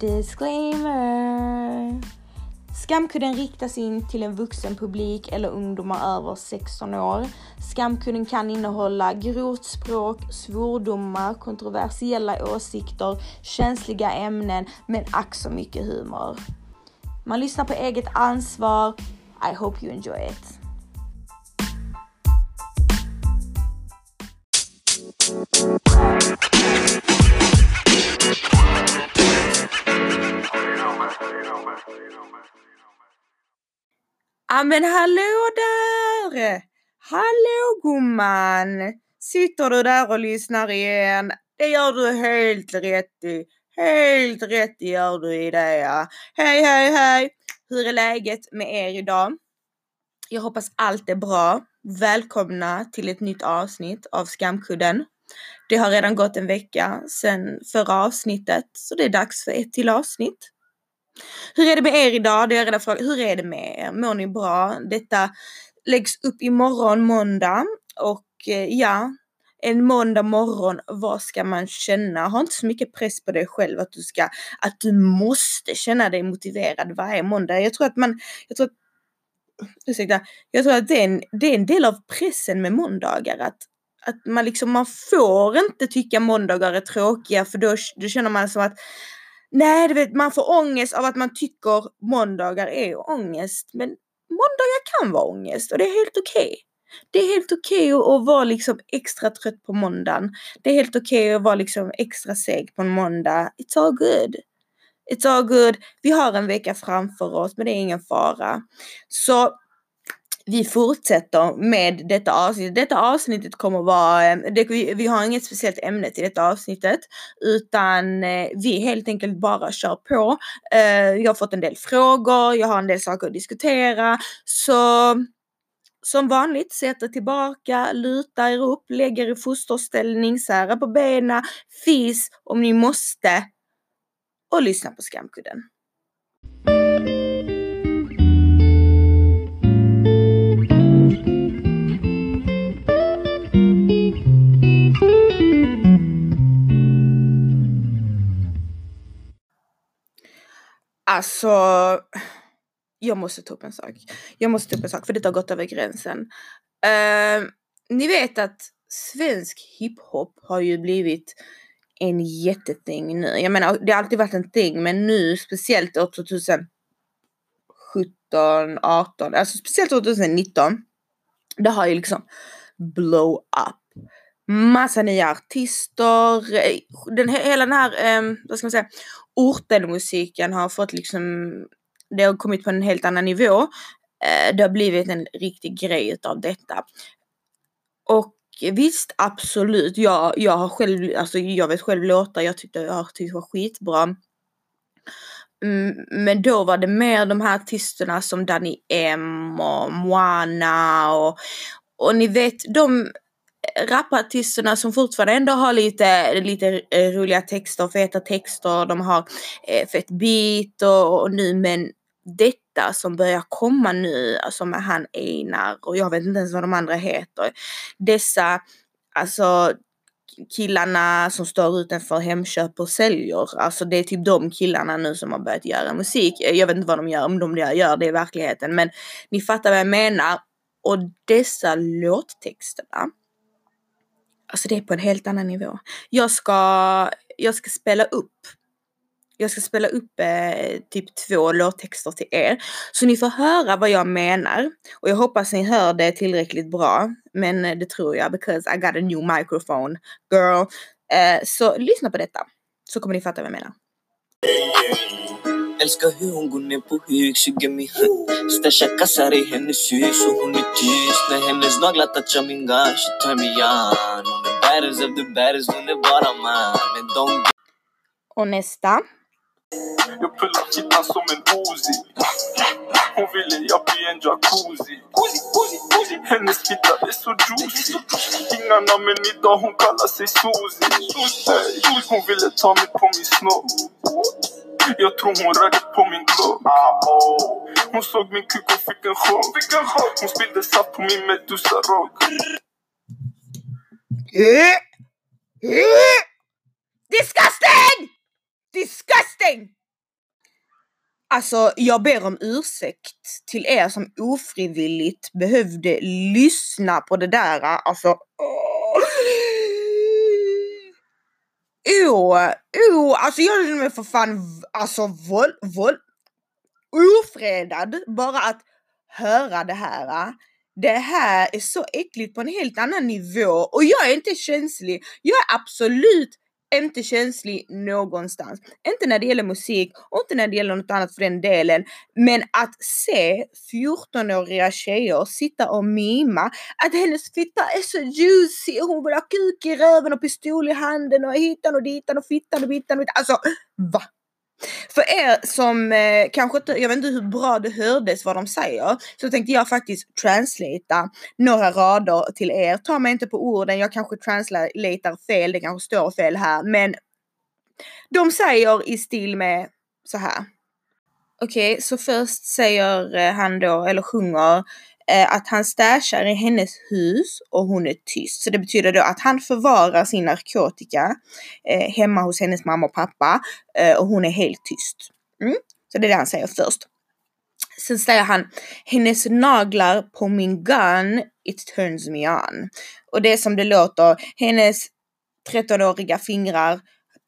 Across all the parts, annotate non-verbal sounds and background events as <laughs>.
Disclaimer! Skamkudden riktas in till en vuxen publik eller ungdomar över 16 år. Skamkudden kan innehålla grovt språk, svordomar, kontroversiella åsikter, känsliga ämnen, men ack så mycket humor. Man lyssnar på eget ansvar. I hope you enjoy it. Ja men hallå där! Hallå gumman! Sitter du där och lyssnar igen? Det gör du helt rätt i. Helt rätt gör du i det ja. Hej hej hej! Hur är läget med er idag? Jag hoppas allt är bra. Välkomna till ett nytt avsnitt av Skamkudden. Det har redan gått en vecka sedan förra avsnittet så det är dags för ett till avsnitt. Hur är det med er idag? Det har jag redan frågat. Hur är det med er? Mår ni bra? Detta läggs upp imorgon måndag och eh, ja, en måndag morgon, vad ska man känna? Ha inte så mycket press på dig själv att du ska, att du måste känna dig motiverad varje måndag. Jag tror att man, jag tror att, ursäkta, jag tror att det är en, det är en del av pressen med måndagar att att man liksom, man får inte tycka måndagar är tråkiga för då, då känner man som att Nej, du vet, man får ångest av att man tycker måndagar är ångest. Men måndagar kan vara ångest och det är helt okej. Okay. Det är helt okej okay att vara liksom extra trött på måndagen. Det är helt okej okay att vara liksom extra seg på en måndag. It's all good. It's all good. Vi har en vecka framför oss men det är ingen fara. Så vi fortsätter med detta avsnitt. Detta avsnittet kommer vara, eh, det, vi, vi, har inget speciellt ämne till detta avsnittet utan eh, vi helt enkelt bara kör på. Eh, jag har fått en del frågor, jag har en del saker att diskutera så som vanligt, sätt er tillbaka, luta er upp, lägg er i fosterställning, sära på benen, fis om ni måste och lyssna på Skamkudden. Alltså, jag måste ta upp en sak. Jag måste ta upp en sak för det har gått över gränsen. Uh, ni vet att svensk hiphop har ju blivit en jätteting nu. Jag menar, det har alltid varit en ting, men nu speciellt år 2017, 18, alltså speciellt 2019. Det har ju liksom blow up. Massa nya artister, eh, den, hela den här, um, vad ska man säga, ortenmusiken har fått liksom, det har kommit på en helt annan nivå. Eh, det har blivit en riktig grej utav detta. Och visst, absolut, jag, jag har själv, alltså jag vet själv låtar jag tyckte jag tyckte var skitbra. Mm, men då var det mer de här artisterna som Danny M och Moana och, och ni vet de rapartisterna som fortfarande ändå har lite, lite eh, roliga texter, feta texter, de har eh, fett beat och, och nu men detta som börjar komma nu, alltså med han Einar och jag vet inte ens vad de andra heter. Dessa, alltså killarna som står utanför Hemköp och säljer. Alltså det är typ de killarna nu som har börjat göra musik. Eh, jag vet inte vad de gör, om de gör det i verkligheten men ni fattar vad jag menar. Och dessa låttexterna Alltså det är på en helt annan nivå. Jag ska, jag ska spela upp jag ska spela upp eh, typ två låttexter till er. Så ni får höra vad jag menar. Och jag hoppas ni hör det tillräckligt bra. Men eh, det tror jag because I got a new microphone girl. Eh, så lyssna på detta. Så kommer ni fatta vad jag menar. Älskar hur hon går ner på hög, suger min Stasha kassar i hennes hus och hon är tyst När hennes naglar touchar min gash. Tar mig an on Hon är baddest of the baddest, hon är bara man Men de... Och nästa. Jag pullar kittan som en Uzi Hon ville jag bli en jacuzzi. Hennes fitta är så juicy Inga namn men idag hon kallar sig Suzy. Hon ville ta mig på min snopp jag tror hon rörde på min glock Hon såg min kuk och fick en chock Hon spillde saft på min Medusa-rock Disgusting! Disgusting! Alltså jag ber om ursäkt till er som ofrivilligt behövde lyssna på det där. Alltså. Åh, Oh! Oh! alltså jag känner mig för fan alltså våld, våld, ofredad bara att höra det här. Det här är så äckligt på en helt annan nivå och jag är inte känslig. Jag är absolut inte känslig någonstans. Inte när det gäller musik och inte när det gäller något annat för den delen. Men att se 14-åriga tjejer sitta och mima att hennes fitta är så juicy och hon vill ha kuk i röven och pistol i handen och hitan och ditan och fittan och bittan och Alltså va? För er som eh, kanske inte, jag vet inte hur bra det hördes vad de säger, så tänkte jag faktiskt translata några rader till er. Ta mig inte på orden, jag kanske translatar fel, det kanske står fel här, men de säger i stil med så här. Okej, okay, så först säger eh, han då, eller sjunger, Eh, Eh, att han stashar i hennes hus och hon är tyst. Så det betyder då att han förvarar sin narkotika eh, hemma hos hennes mamma och pappa eh, och hon är helt tyst. Mm? Så det är det han säger först. Sen säger han, hennes naglar på min gun, it turns me on. Och det är som det låter, hennes 13-åriga fingrar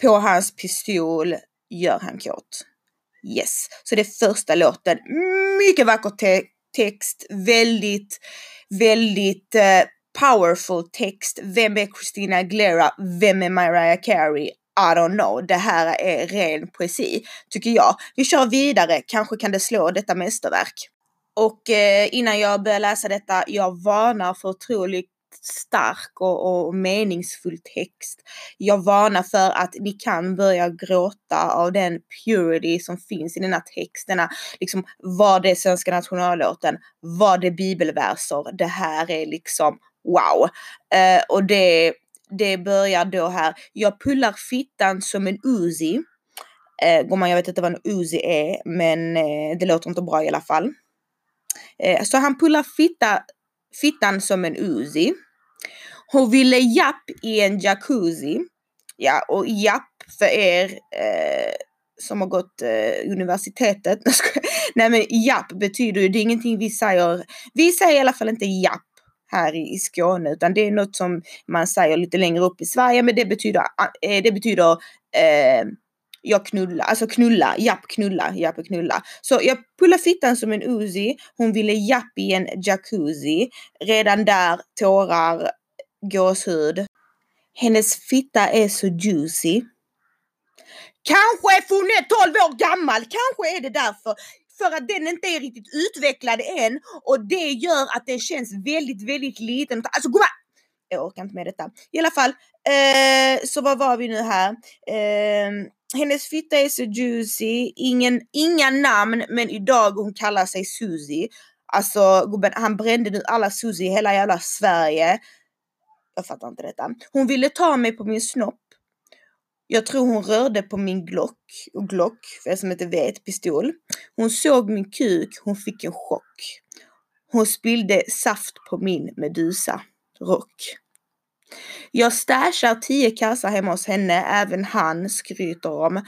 på hans pistol gör han kåt. Yes, så det är första låten. Mycket vackert te text, väldigt, väldigt uh, powerful text. Vem är Christina Aguilera? Vem är Mariah Carey? I don't know. Det här är ren poesi, tycker jag. Vi kör vidare, kanske kan det slå detta mästerverk. Och eh, innan jag börjar läsa detta, jag varnar för otrolig stark och, och meningsfull text. Jag varnar för att ni kan börja gråta av den purity som finns i denna text. Denna, liksom, vad det är svenska nationallåten, vad det är bibelverser. Det här är liksom wow. Uh, och det, det börjar då här. Jag pullar fittan som en Uzi. Eh, gumman, jag vet inte vad en Uzi är, men eh, det låter inte bra i alla fall. Eh, så han pullar fitta, fittan som en Uzi. Hon ville japp i en jacuzzi. Ja, och japp för er eh, som har gått eh, universitetet. <laughs> Nej men japp betyder ju, det är ingenting vi säger. Vi säger i alla fall inte japp här i, Skåne utan det är något som man säger lite längre upp i Sverige men det betyder, eh, det betyder eh, jag knullar, alltså knulla, japp knulla, japp knulla. Så jag pullar fittan som en Uzi, hon ville japp i en jacuzzi. Redan där tårar gåshud. Hennes fitta är så juicy. Kanske för hon är 12 år gammal, kanske är det därför. För att den inte är riktigt utvecklad än och det gör att den känns väldigt, väldigt liten. Alltså gumman! Jag orkar inte med detta. I alla fall, eh, så vad var vi nu här? Eh, hennes fitta är så juicy, Ingen, inga namn men idag hon kallar sig Susie. Alltså gubben, han brände nu alla Susie i hela jävla Sverige. Jag fattar inte detta. Hon ville ta mig på min snopp. Jag tror hon rörde på min Glock, och Glock, för er som inte vet, pistol. Hon såg min kuk, hon fick en chock. Hon spillde saft på min Medusa rock. Jag stashar tio kassar hemma hos henne, även han skryter om uh,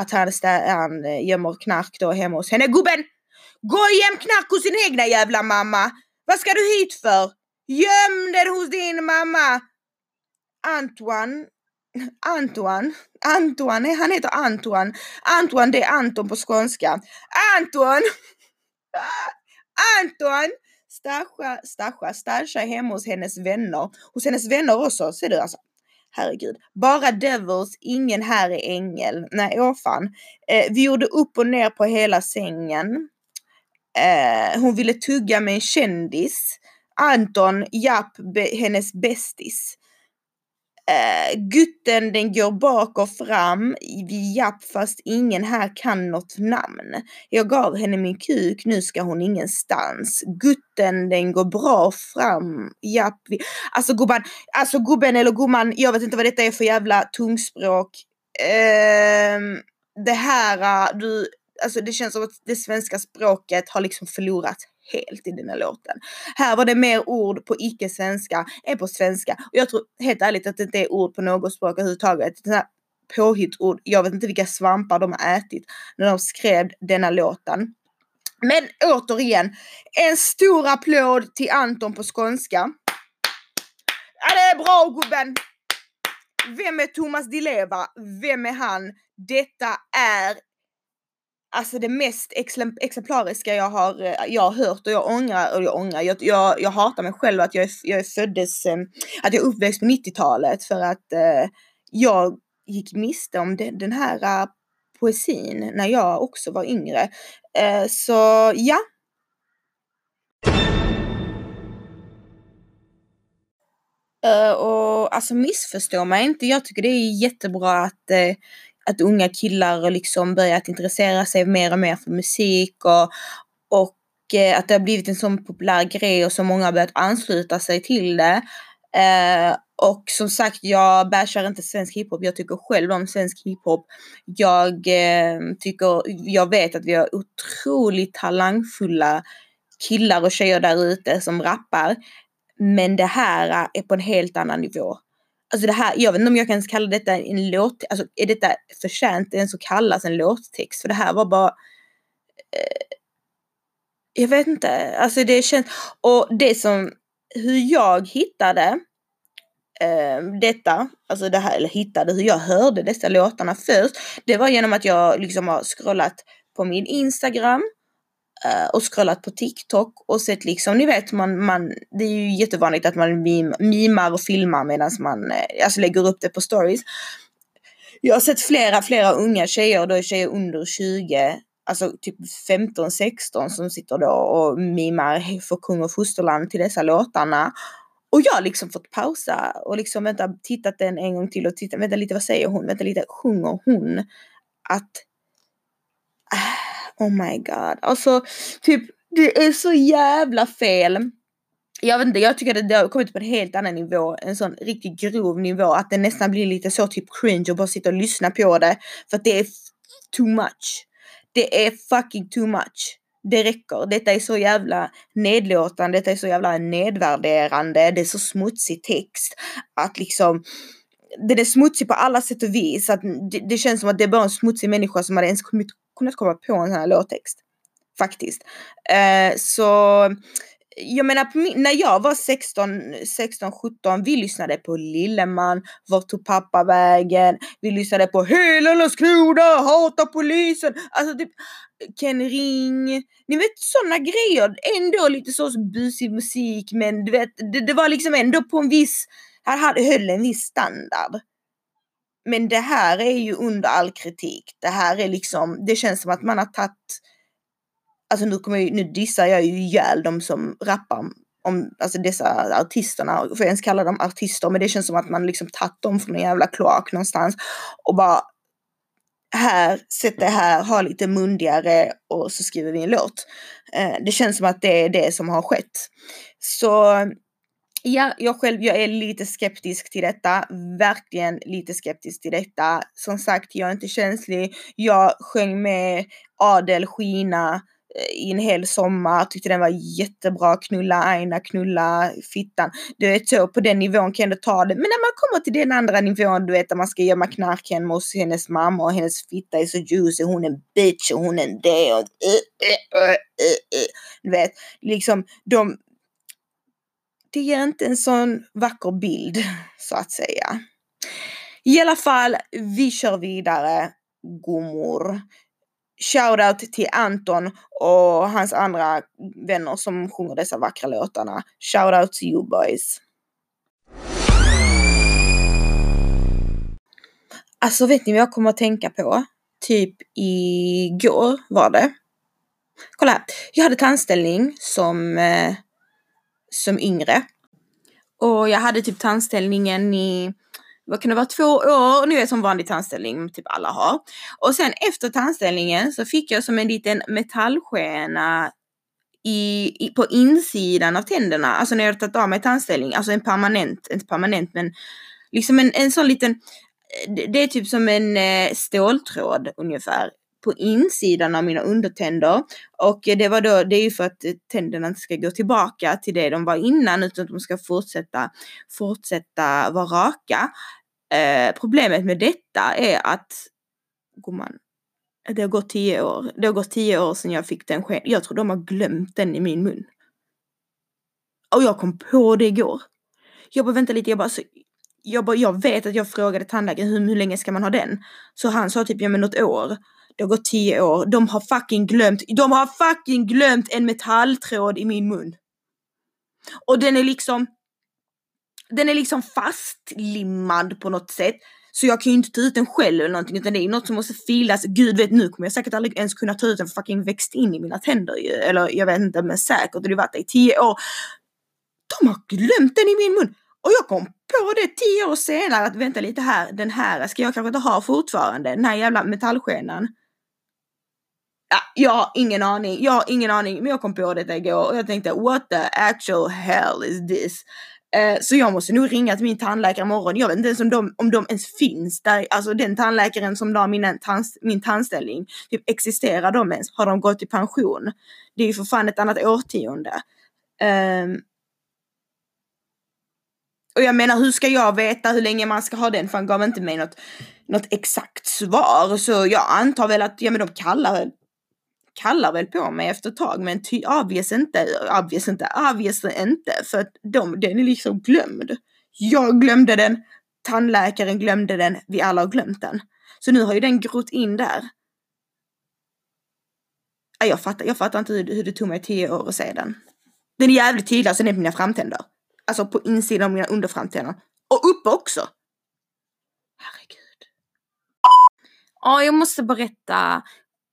att han, han gömmer knark då hemma hos henne. Gubben! Gå och göm knark hos din egna jävla mamma! Vad ska du hit för? Göm den hos din mamma! Antoine Antoine, Antoine, han heter Antoine. Antoine det är Anton på skånska. Antoine! <laughs> Antoine! Stasha, Stasha, Stasha är hemma hos hennes vänner. Hos hennes vänner också, ser du alltså. Herregud. Bara devils, ingen här är ängel. Nej, åh fan. Eh, vi gjorde upp och ner på hela sängen. Eh, hon ville tugga med en kändis. Anton, Japp, be, hennes bästis. Eh, gutten den går bak och fram vid Japp fast ingen här kan något namn. Jag gav henne min kuk, nu ska hon ingenstans. Gutten den går bra fram, Japp. Vi... Alltså gubben, alltså gubben eller gumman, jag vet inte vad detta är för jävla tungspråk. Eh, det här, äh, du, alltså det känns som att det svenska språket har liksom förlorat helt i den här låten. Här var det mer ord på icke-svenska än på svenska. Och jag tror helt ärligt att det inte är ord på något språk överhuvudtaget. Påhittord. Jag vet inte vilka svampar de har ätit när de skrev denna låten. Men återigen, en stor applåd till Anton på skånska. Ja, det är bra gubben! Vem är Thomas Di Leva? Vem är han? Detta är alltså det mest exemplariska jag har, eh, jag har hört och jag ångrar, och jag ångrar, jag, jag, jag hatar mig själv att jag, är, jag föddes, ehm, att jag är uppväxt på 90-talet för att eh, jag gick miste om den, den här uh, poesin när jag också var yngre. Eh, så ja. Uh, och alltså missförstå mig inte, jag tycker det är jättebra att att unga killar liksom börjat intressera sig mer och mer för musik och, och eh, att det har blivit en sån populär grej och så många har börjat ansluta sig till det. Eh, och som sagt, jag bashar inte svensk hiphop. Jag tycker själv om svensk hiphop. Jag eh, tycker, jag vet att vi har otroligt talangfulla killar och tjejer där ute som rappar. Men det här är på en helt annan nivå. Alltså det här, jag vet inte om jag kan kalla detta en låt, alltså är detta förtjänt ens att kallas en låttext? För det här var bara eh, jag vet inte, alltså det känns, och det som, hur jag hittade eh, detta, alltså det här, eller hittade, hur jag hörde dessa låtarna först, det var genom att jag liksom har scrollat på min Instagram Eh, och scrollat på TikTok och sett liksom, ni vet, man, man, det är ju jättevanligt att man mim, mimar och filmar medan man eh, alltså lägger upp det på stories. Jag har sett flera, flera unga tjejer, då är tjejer under 20, alltså typ 15-16 som sitter då och mimar för kung och fosterland till dessa låtarna. Och jag har liksom fått pausa och liksom vänta, tittat den en gång till och titta, vänta lite vad säger hon, vänta lite, sjunger hon att äh, Oh my god. Alltså, typ, det är så jävla fel. Jag vet inte, jag tycker att det har kommit på en helt annan nivå. En sån riktigt grov nivå. Att det nästan blir lite så typ cringe och bara sitta och lyssna på det. För att det är too much. Det är fucking too much. Det räcker. Detta är så jävla nedlåtande, detta är så jävla nedvärderande, det är så smutsig text. Att liksom den är smutsig på alla sätt och vis. Att det, det, känns som att det är bara en smutsig människa som hade ens kommit kunnat komma på en sån här låttext. Faktiskt. Eh, så jag menar, när jag var 16, 16, 17, vi lyssnade på Lilleman, Vart tog pappa vägen? Vi lyssnade på Hela Landskrona hatar polisen. Alltså typ Ken Ring. Ni vet sådana grejer. Ändå lite så busig musik men du vet, det, det var liksom ändå på en viss, han höll en viss standard. Men det här är ju under all kritik. Det här är liksom, det känns som att man har tagit, alltså nu, kommer jag, nu dissar jag ju ihjäl de som rappar om alltså dessa artisterna, får jag ens kalla dem artister, men det känns som att man liksom tagit dem från en jävla kloak någonstans och bara här, sätt det här, ha lite mundigare och så skriver vi en låt. Eh, det känns som att det är det som har skett. Så Ja, jag själv, jag är lite skeptisk till detta. Verkligen lite skeptisk till detta. Som sagt, jag är inte känslig. Jag sjöng med Adel Skina eh, i en hel sommar, tyckte den var jättebra. Knulla Aina, knulla fittan. Du vet så, på den nivån kan jag ändå ta det. Men när man kommer till den andra nivån, du vet, där man ska gömma knark hemma hos hennes mamma och hennes fitta är så juicy, hon är en bitch och hon är en det och eh, eh, Du vet, liksom de, det ger inte en sån vacker bild så att säga. I alla fall, vi kör vidare. Gummor. Shoutout till Anton och hans andra vänner som sjunger dessa vackra låtarna. Shoutout to you boys. Alltså vet ni vad jag kommer att tänka på? Typ igår var det. Kolla här. Jag hade tandställning som eh, som yngre. Och jag hade typ tandställningen i, vad kan det vara, två år, ni vet som vanlig tandställning typ alla har. Och sen efter tandställningen så fick jag som en liten metallskena i, i, på insidan av tänderna, alltså när jag tagit av mig tandställning, alltså en permanent, inte permanent men liksom en, en sån liten, det är typ som en eh, ståltråd ungefär på insidan av mina undertänder. Och det var då, det är ju för att eh, tänderna inte ska gå tillbaka till det de var innan utan att de ska fortsätta, fortsätta vara raka. Eh, problemet med detta är att, gumman, det har gått tio år. Det har gått tio år sedan jag fick den sken. Jag tror de har glömt den i min mun. Och jag kom på det igår. Jag bara vänta lite, jag bara, så, jag, bara, jag vet att jag frågade tandläkaren hur, hur länge ska man ha den? Så han sa typ ja men något år. Det har gått tio år. De har fucking glömt, de har fucking glömt en metalltråd i min mun. Och den är liksom, den är liksom fastlimmad på något sätt. Så jag kan ju inte ta ut den själv eller någonting utan det är något som måste filas. Gud vet nu kommer jag säkert aldrig ens kunna ta ut den för fucking växt in i mina tänder ju. Eller jag vet inte men säkert. Och det har varit det i tio år. De har glömt den i min mun. Och jag kom på det tio år senare att vänta lite här, den här ska jag kanske inte ha fortfarande. Den här jävla metallskenan. Ja, jag har ingen aning, jag har ingen aning, men jag kom på detta igår och jag tänkte what the actual hell is this? Eh, så jag måste nog ringa till min tandläkare imorgon. Jag vet inte ens om de, om de ens finns där. Alltså den tandläkaren som la min, tans, min tandställning. Typ existerar de ens? Har de gått i pension? Det är ju för fan ett annat årtionde. Eh, och jag menar hur ska jag veta hur länge man ska ha den? För han gav inte mig något, något exakt svar. Så jag antar väl att ja, men de kallar kallar väl på mig efter ett tag men ty, obvious inte, obvious inte, obvious inte för att de, den är liksom glömd. Jag glömde den, tandläkaren glömde den, vi alla har glömt den. Så nu har ju den grott in där. Jag fattar, jag fattar inte hur, hur det tog mig tio år att se den. Den är jävligt tydlig, alltså den är på mina framtänder. Alltså på insidan av mina underframtänder. Och uppe också. Herregud. Ja, jag måste berätta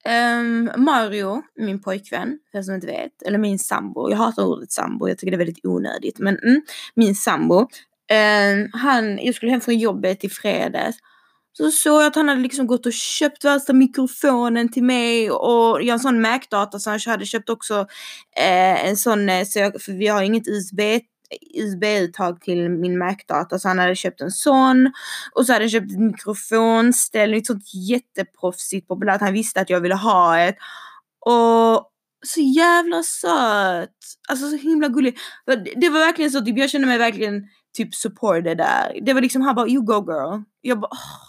Um, Mario, min pojkvän, för som inte vet, eller min sambo, jag hatar ordet sambo, jag tycker det är väldigt onödigt, men mm, min sambo, um, han, jag skulle hem från jobbet i fredags, så såg jag att han hade liksom gått och köpt värsta mikrofonen till mig och jag har en sån Mac-data så han hade köpt också eh, en sån, eh, så jag, för vi har inget USB USB-uttag till min Mac-dator så han hade köpt en sån och så hade han köpt ett mikrofonställ, ett sånt jätteproffsigt populärt. Han visste att jag ville ha ett och så jävla söt. Alltså så himla gullig. Det var verkligen så, typ, jag kände mig verkligen typ supported där. Det var liksom, han bara you go girl. Jag bara, oh.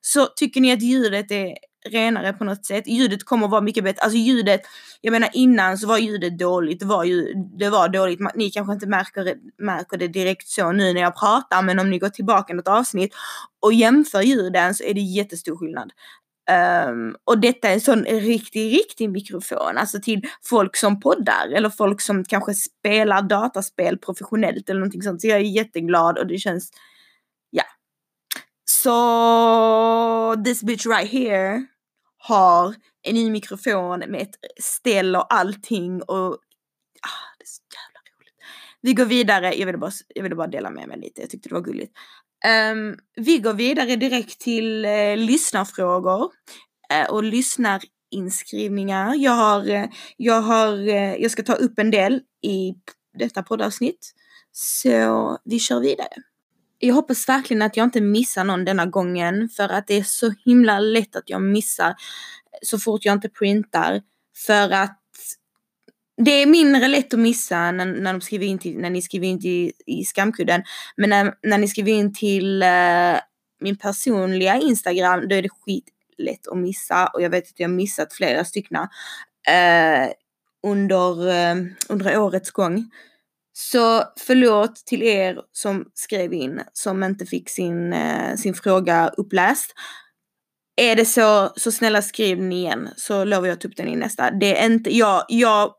Så tycker ni att ljudet är renare på något sätt. Ljudet kommer att vara mycket bättre. Alltså ljudet, jag menar innan så var ljudet dåligt. Det var, ju, det var dåligt. Ni kanske inte märker, märker det direkt så nu när jag pratar men om ni går tillbaka något avsnitt och jämför ljuden så är det jättestor skillnad. Um, och detta är en sån riktig, riktig mikrofon, alltså till folk som poddar eller folk som kanske spelar dataspel professionellt eller någonting sånt. Så jag är jätteglad och det känns, ja. Så this bitch right here har en ny mikrofon med ett ställ och allting och ah, det är så jävla roligt. Vi går vidare, jag ville bara, jag ville bara dela med mig lite, jag tyckte det var gulligt. Um, vi går vidare direkt till uh, lyssnarfrågor uh, och lyssnarinskrivningar. Jag har, uh, jag har, jag ska ta upp en del i detta poddavsnitt. Så vi kör vidare. Jag hoppas verkligen att jag inte missar någon denna gången för att det är så himla lätt att jag missar så fort jag inte printar. För att det är mindre lätt att missa när, när, de skriver in till, när ni skriver in till, i skamkudden. Men när, när ni skriver in till uh, min personliga Instagram då är det skitlätt att missa och jag vet att jag har missat flera stycken uh, under, uh, under årets gång. Så förlåt till er som skrev in som inte fick sin, eh, sin fråga uppläst. Är det så, så snälla skriv den igen så lovar jag att ta upp den i nästa. Det är inte, jag, jag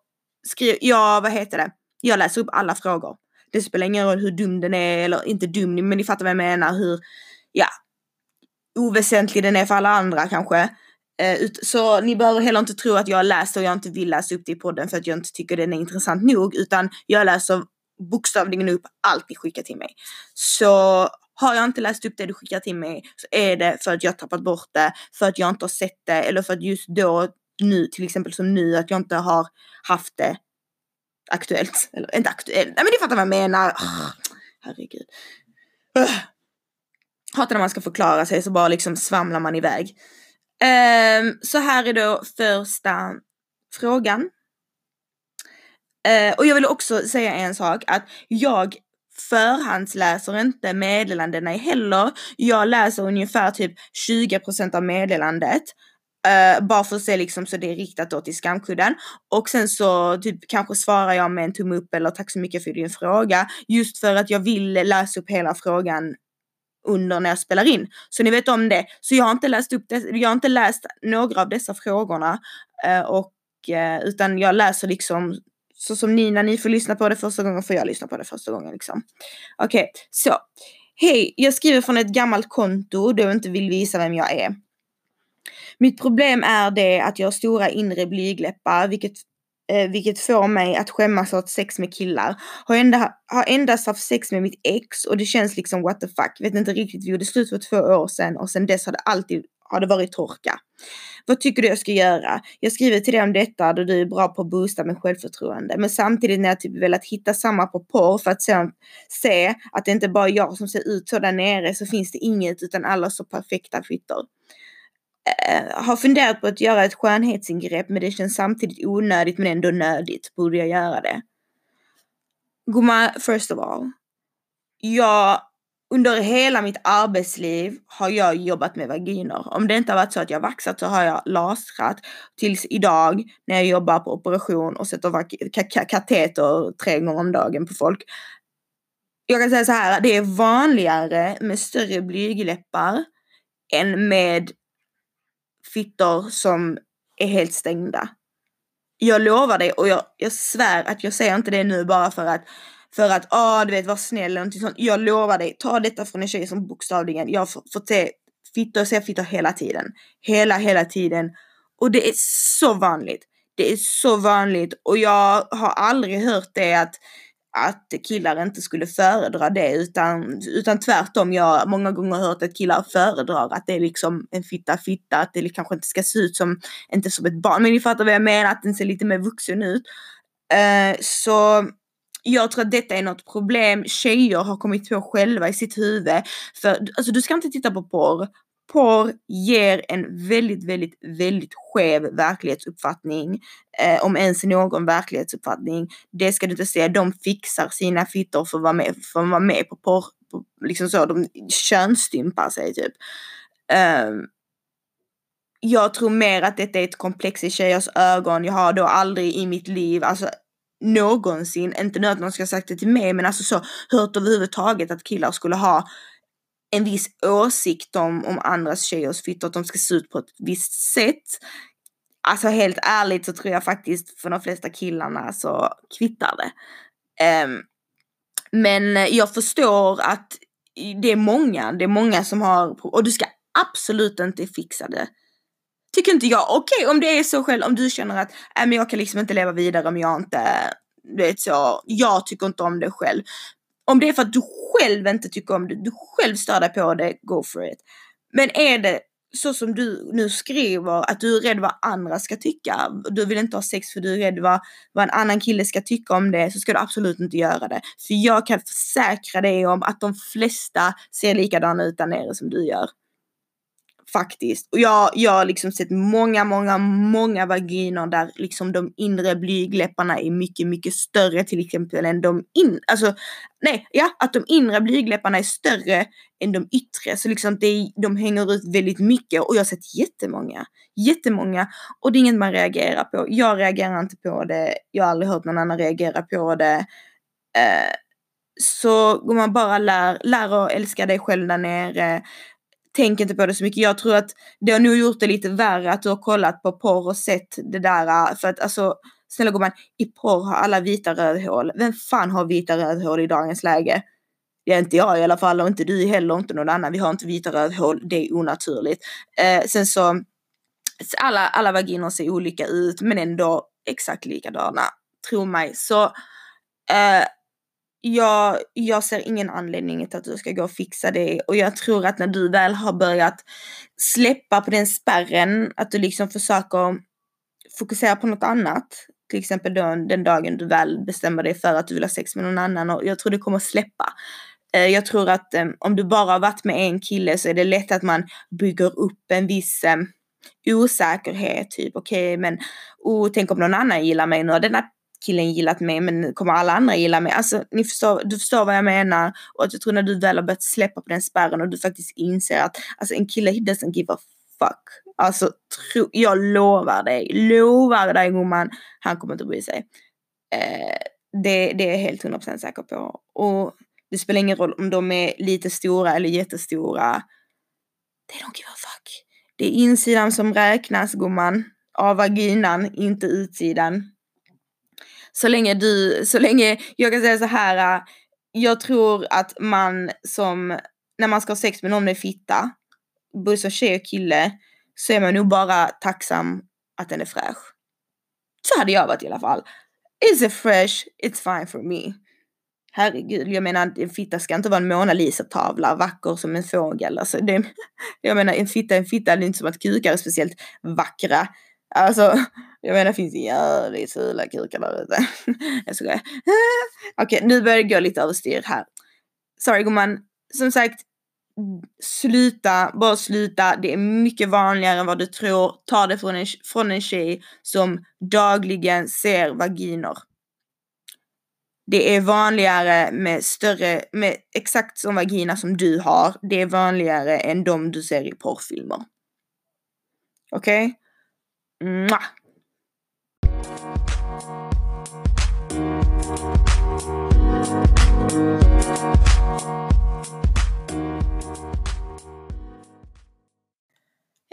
skriver, jag, vad heter det, jag läser upp alla frågor. Det spelar ingen roll hur dum den är eller inte dum, men ni fattar vad jag menar, hur, ja, oväsentlig den är för alla andra kanske. Eh, så ni behöver heller inte tro att jag läser och jag inte vill läsa upp det i podden för att jag inte tycker den är intressant nog. Utan jag läser bokstavligen upp allt ni skickar till mig. Så har jag inte läst upp det du skickar till mig så är det för att jag tappat bort det, för att jag inte har sett det eller för att just då, nu till exempel som nu, att jag inte har haft det aktuellt. <laughs> Eller inte aktuellt, nej men ni fattar vad jag menar. Oh, herregud. Oh. Hatar när man ska förklara sig så bara liksom svamlar man iväg. Um, så här är då första frågan. Uh, och jag vill också säga en sak att jag förhandsläser inte meddelandena heller. Jag läser ungefär typ 20% av meddelandet. Uh, bara för att se liksom så det är riktat då till skamkudden. Och sen så typ kanske svarar jag med en tumme upp eller tack så mycket för din fråga. Just för att jag vill läsa upp hela frågan under när jag spelar in. Så ni vet om det. Så jag har inte läst upp det, jag har inte läst några av dessa frågorna. Eh, och, eh, utan jag läser liksom så som ni, när ni får lyssna på det första gången får jag lyssna på det första gången liksom. Okej, okay, så. Hej, jag skriver från ett gammalt konto då jag inte vill visa vem jag är. Mitt problem är det att jag har stora inre blygläppar, vilket, eh, vilket får mig att skämmas åt sex med killar. Har, enda, har endast haft sex med mitt ex och det känns liksom what the fuck. Vet inte riktigt, vi gjorde slut för två år sedan och sedan dess har det alltid har det varit torka. Vad tycker du jag ska göra? Jag skriver till dig om detta då du är bra på att boosta med självförtroende. Men samtidigt när jag typ velat hitta samma på porr för att sen se att det inte bara är jag som ser ut så där nere så finns det inget utan alla så perfekta fittor. Eh, har funderat på att göra ett skönhetsingrepp men det känns samtidigt onödigt men ändå nödigt. Borde jag göra det? Gumma, first of all. Jag under hela mitt arbetsliv har jag jobbat med vaginer. Om det inte har varit så att jag vaxat så har jag lasrat tills idag när jag jobbar på operation och sätter kateter tre gånger om dagen på folk. Jag kan säga så här, det är vanligare med större blygläppar än med fittor som är helt stängda. Jag lovar dig och jag, jag svär att jag säger inte det nu bara för att för att, ja ah, du vet, var snäll eller någonting sånt. Jag lovar dig, ta detta från en tjej som bokstavligen, jag har fått se fittor, se fittor hela tiden. Hela, hela tiden. Och det är så vanligt. Det är så vanligt och jag har aldrig hört det att att killar inte skulle föredra det utan, utan tvärtom. Jag har många gånger hört att killar föredrar att det är liksom en fitta fitta, att det kanske inte ska se ut som, inte som ett barn, men ni fattar vad jag menar, att den ser lite mer vuxen ut. Uh, så jag tror att detta är något problem tjejer har kommit på själva i sitt huvud. För alltså du ska inte titta på porr. Porr ger en väldigt, väldigt, väldigt skev verklighetsuppfattning. Eh, om ens någon verklighetsuppfattning. Det ska du inte säga. De fixar sina fittor för att vara med, för att vara med på porr. Liksom så, de könsstympar sig typ. Um, jag tror mer att detta är ett komplex i tjejers ögon. Jag har då aldrig i mitt liv, alltså någonsin, inte nu att någon ska ha sagt det till mig, men alltså så hört överhuvudtaget att killar skulle ha en viss åsikt om, om andras tjejers fittor, att de ska se ut på ett visst sätt. Alltså helt ärligt så tror jag faktiskt för de flesta killarna så kvittar det. Um, men jag förstår att det är många, det är många som har, och du ska absolut inte fixa det. Tycker inte jag. Okej, okay, om det är så själv, om du känner att äh, men jag kan liksom inte leva vidare om jag inte, vet så, jag tycker inte om det själv. Om det är för att du själv inte tycker om det, du själv stör dig på det, go for it. Men är det så som du nu skriver, att du är rädd vad andra ska tycka, du vill inte ha sex för du är rädd vad, vad en annan kille ska tycka om det, så ska du absolut inte göra det. För jag kan försäkra dig om att de flesta ser likadana ut där nere som du gör. Faktiskt. Och jag, jag har liksom sett många, många, många vaginer där liksom de inre blygläpparna är mycket, mycket större till exempel än de in, alltså nej, ja, att de inre blygläpparna är större än de yttre. Så liksom det, de hänger ut väldigt mycket och jag har sett jättemånga, jättemånga och det är inget man reagerar på. Jag reagerar inte på det. Jag har aldrig hört någon annan reagera på det. Eh, så går man bara lär, lär och älska dig själv där nere tänk inte på det så mycket. Jag tror att det har nog gjort det lite värre att du har kollat på porr och sett det där. Äh, för att alltså, snälla gumman, i porr har alla vita rövhål. Vem fan har vita rövhål i dagens läge? Det är inte jag i alla fall och inte du heller inte någon annan. Vi har inte vita rövhål, det är onaturligt. Eh, sen så, alla, alla vaginer ser olika ut men ändå exakt likadana. Tro mig. Så eh, jag, jag ser ingen anledning till att du ska gå och fixa det och jag tror att när du väl har börjat släppa på den spärren, att du liksom försöker fokusera på något annat. Till exempel då, den dagen du väl bestämmer dig för att du vill ha sex med någon annan och jag tror det kommer släppa. Eh, jag tror att eh, om du bara har varit med en kille så är det lätt att man bygger upp en viss eh, osäkerhet. Typ okej okay, men oh, tänk om någon annan gillar mig nu. Den här killen gillat mig men kommer alla andra gilla mig? Alltså ni förstår, du förstår vad jag menar. Och att jag tror när du väl har börjat släppa på den spärren och du faktiskt inser att alltså en kille he doesn't give a fuck. Alltså tro, jag lovar dig, lovar dig gumman, han kommer inte bry sig. Eh, det, det är jag helt 100% säker på. Och det spelar ingen roll om de är lite stora eller jättestora. They don't give a fuck. Det är insidan som räknas gumman. Av vaginan, inte utsidan. Så länge du, så länge, jag kan säga så här. Äh, jag tror att man som, när man ska ha sex med någon med fitta, både som tjej och kille, så är man nog bara tacksam att den är fräsch. Så hade jag varit i alla fall. Is it fresh? It's fine for me. Herregud, jag menar en fitta ska inte vara en Mona Lisa-tavla, vacker som en fågel. Alltså, det, jag menar en fitta en fitta, det är inte som att kukar är speciellt vackra. Alltså, jag menar det finns jävligt fula kukar där ute. <laughs> Jag skojar. <laughs> Okej, okay, nu börjar det gå lite överstyr här. Sorry gumman. Som sagt, sluta, bara sluta. Det är mycket vanligare än vad du tror. Ta det från en, från en tjej som dagligen ser vaginer. Det är vanligare med större, med exakt som vagina som du har. Det är vanligare än de du ser i porrfilmer. Okej? Okay?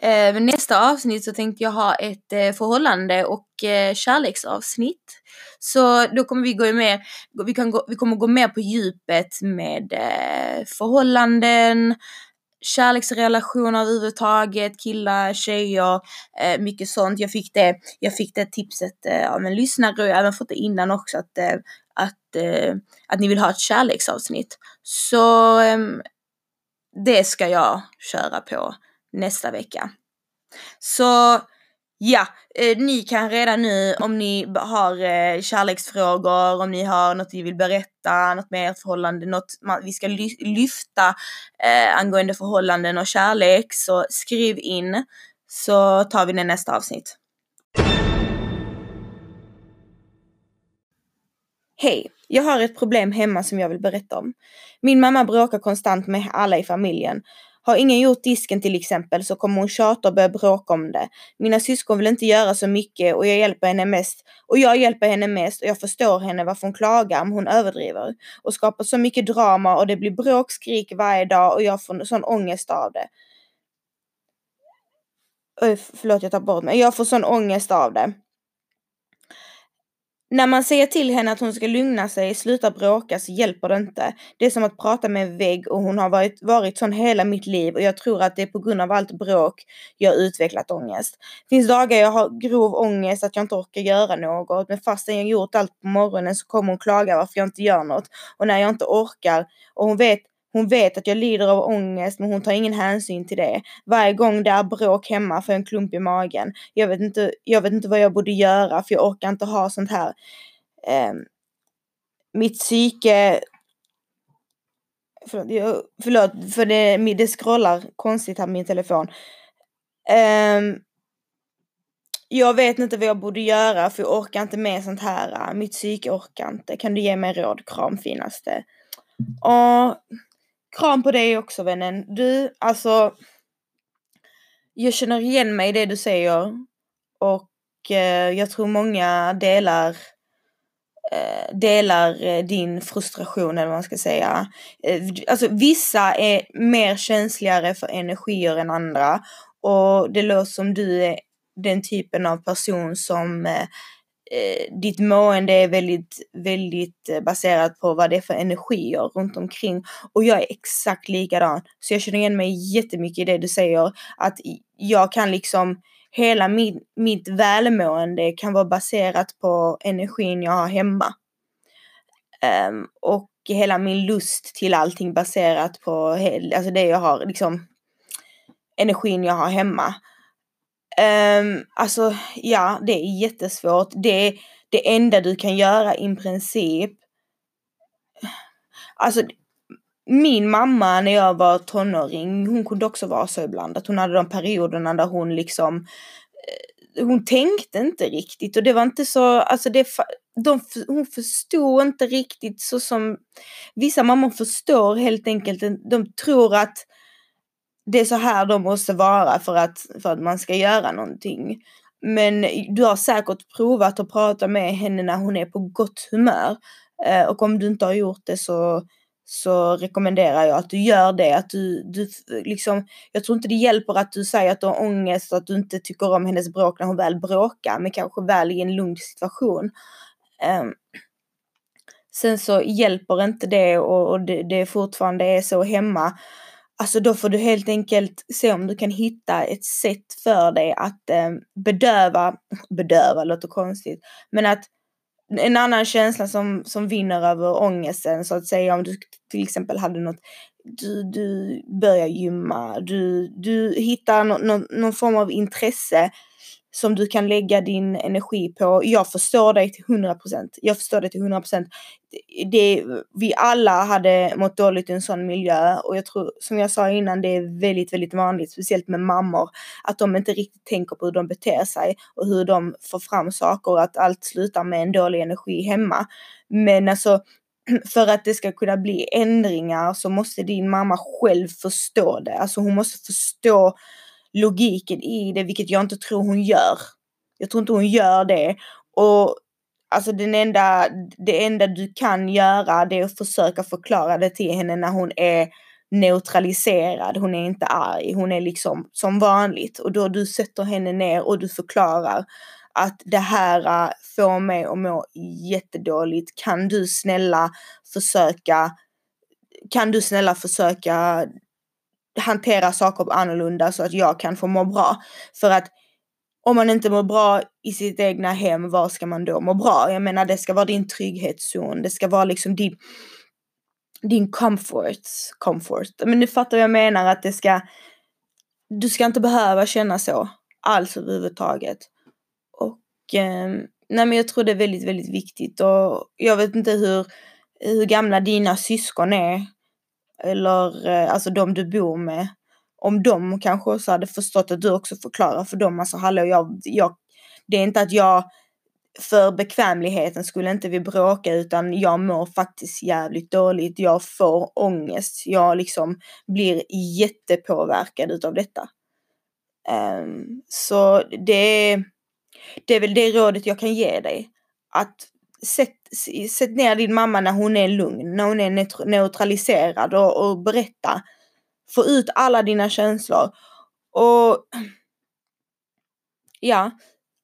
Eh, nästa avsnitt så tänkte jag ha ett eh, förhållande och eh, kärleksavsnitt. Så då kommer vi gå mer, vi, kan gå, vi kommer gå mer på djupet med eh, förhållanden, kärleksrelationer överhuvudtaget, killar, tjejer, eh, mycket sånt. Jag fick det, jag fick det tipset eh, av en lyssnare och jag har även fått det innan också att, eh, att, eh, att ni vill ha ett kärleksavsnitt. Så eh, det ska jag köra på nästa vecka. Så ja, eh, ni kan redan nu om ni har eh, kärleksfrågor, om ni har något ni vill berätta, något med ert förhållande, något vi ska ly lyfta eh, angående förhållanden och kärlek så skriv in så tar vi det nästa avsnitt. Hej! Jag har ett problem hemma som jag vill berätta om. Min mamma bråkar konstant med alla i familjen har ingen gjort disken till exempel så kommer hon tjata och börja bråka om det. Mina syskon vill inte göra så mycket och jag hjälper henne mest. Och jag hjälper henne mest och jag förstår henne varför hon klagar om hon överdriver. Och skapar så mycket drama och det blir bråk, skrik varje dag och jag får sån ångest av det. Öj, förlåt jag tar bort mig. Jag får sån ångest av det. När man säger till henne att hon ska lugna sig, sluta bråka så hjälper det inte. Det är som att prata med en vägg och hon har varit, varit sån hela mitt liv och jag tror att det är på grund av allt bråk jag utvecklat ångest. Det finns dagar jag har grov ångest att jag inte orkar göra något men fastän jag gjort allt på morgonen så kommer hon klaga varför jag inte gör något. Och när jag inte orkar och hon vet hon vet att jag lider av ångest men hon tar ingen hänsyn till det. Varje gång det är bråk hemma får jag en klump i magen. Jag vet inte, jag vet inte vad jag borde göra för jag orkar inte ha sånt här. Eh, mitt psyke Förlåt, jag, förlåt för det, det scrollar konstigt här på min telefon. Um, jag vet inte vad jag borde göra för jag orkar inte med sånt här. Mitt psyke orkar inte. Kan du ge mig råd? Kram finaste. Och Kram på dig också vännen. Du, alltså. Jag känner igen mig i det du säger. Och eh, jag tror många delar eh, delar eh, din frustration eller vad man ska säga. Eh, alltså vissa är mer känsligare för energier än andra. Och det låter som du är den typen av person som eh, eh, ditt mående är väldigt, väldigt eh, baserat på vad det är för energier runt omkring. Och jag är exakt likadan. Så jag känner igen mig jättemycket i det du säger. Att jag kan liksom, hela min, mitt välmående kan vara baserat på energin jag har hemma. Um, och hela min lust till allting baserat på alltså det jag har, liksom energin jag har hemma. Um, alltså ja, det är jättesvårt. Det, det enda du kan göra i princip. Alltså min mamma när jag var tonåring, hon kunde också vara så ibland att hon hade de perioderna där hon liksom eh, hon tänkte inte riktigt och det var inte så, alltså det, de, hon förstod inte riktigt så som vissa mammor förstår helt enkelt. De tror att det är så här de måste vara för att, för att man ska göra någonting. Men du har säkert provat att prata med henne när hon är på gott humör. Eh, och om du inte har gjort det så, så rekommenderar jag att du gör det. Att du, du liksom, jag tror inte det hjälper att du säger att du har ångest och att du inte tycker om hennes bråk när hon väl bråkar, men kanske väl i en lugn situation. Ehm, sen så hjälper inte det och, och det, det fortfarande är så hemma. Alltså då får du helt enkelt se om du kan hitta ett sätt för dig att eh, bedöva, <laughs> bedöva låter konstigt, men att en annan känsla som, som vinner över ångesten så att säga om du till exempel hade något, du, du börjar gymma, du, du hittar no, no, någon form av intresse som du kan lägga din energi på. Jag förstår dig till 100%. Jag förstår dig till 100%. Det, vi alla hade mått dåligt i en sån miljö och jag tror som jag sa innan det är väldigt, väldigt vanligt, speciellt med mammor, att de inte riktigt tänker på hur de beter sig och hur de får fram saker och att allt slutar med en dålig energi hemma. Men alltså <clears throat> för att det ska kunna bli ändringar så måste din mamma själv förstå det. Alltså hon måste förstå logiken i det, vilket jag inte tror hon gör. Jag tror inte hon gör det. Och alltså den enda, det enda du kan göra det är att försöka förklara det till henne när hon är neutraliserad, hon är inte arg, hon är liksom som vanligt. Och då du sätter henne ner och du förklarar att det här äh, får mig att må jättedåligt. Kan du snälla försöka, kan du snälla försöka hantera saker annorlunda så att jag kan få må bra. För att om man inte mår bra i sitt egna hem, var ska man då må bra? Jag menar det ska vara din trygghetszon, det ska vara liksom din, din comfort. comfort. Men du fattar vad jag menar att det ska, du ska inte behöva känna så alls överhuvudtaget. Och eh, nej men jag tror det är väldigt, väldigt viktigt och jag vet inte hur, hur gamla dina syskon är eller eh, alltså de du bor med, om de kanske också hade förstått att du också förklarar för dem, alltså hallå jag, jag det är inte att jag för bekvämligheten skulle inte vi bråka utan jag mår faktiskt jävligt dåligt. Jag får ångest. Jag liksom blir jättepåverkad utav detta. Um, så det, det är väl det rådet jag kan ge dig. Att sätt, sätt ner din mamma när hon är lugn, när hon är neutraliserad och, och berätta. Få ut alla dina känslor. Och ja,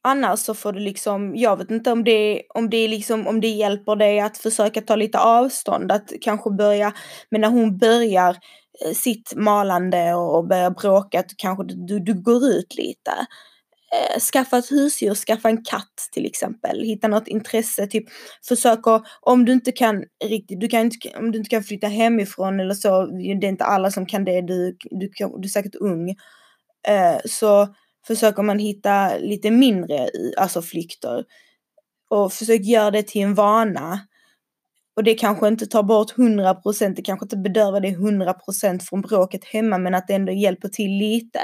annars så får du liksom, jag vet inte om det, om det liksom, om det hjälper dig att försöka ta lite avstånd, att kanske börja, men när hon börjar eh, sitt malande och börjar bråka, att kanske du, du går ut lite eh, skaffa ett husdjur, skaffa en katt till exempel. Hitta något intresse, typ försök att, om du inte kan riktigt, du kan inte, om du inte kan flytta hemifrån eller så, det är inte alla som kan det, du, du, du är säkert ung. Eh, så försöker man hitta lite mindre alltså flykter. Och försök göra det till en vana. Och det kanske inte tar bort 100%, det kanske inte bedövar det 100 procent från bråket hemma men att det ändå hjälper till lite.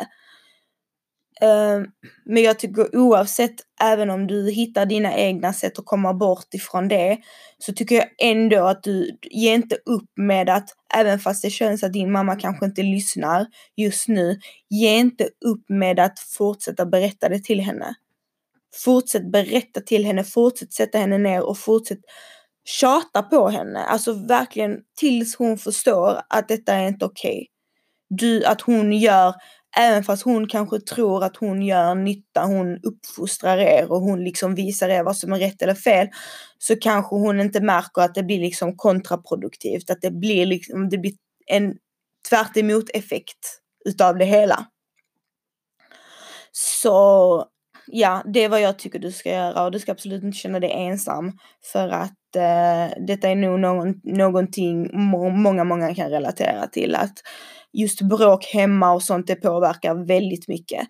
Ehm, men jag tycker oavsett, även om du hittar dina egna sätt att komma bort ifrån det, så tycker jag ändå att du, ge inte upp med att, även fast det känns att din mamma kanske inte lyssnar just nu, ge inte upp med att fortsätta berätta det till henne. Fortsätt berätta till henne, fortsätt sätta henne ner och fortsätt tjata på henne. Alltså verkligen tills hon förstår att detta är inte okej. Okay. Du, att hon gör Även fast hon kanske tror att hon gör nytta, hon uppfostrar er och hon liksom visar er vad som är rätt eller fel. Så kanske hon inte märker att det blir liksom kontraproduktivt, att det blir liksom, det blir en tvärt effekt utav det hela. Så ja, det är vad jag tycker du ska göra och du ska absolut inte känna dig ensam för att eh, detta är nog någon, någonting många, många kan relatera till. Att just bråk hemma och sånt, det påverkar väldigt mycket.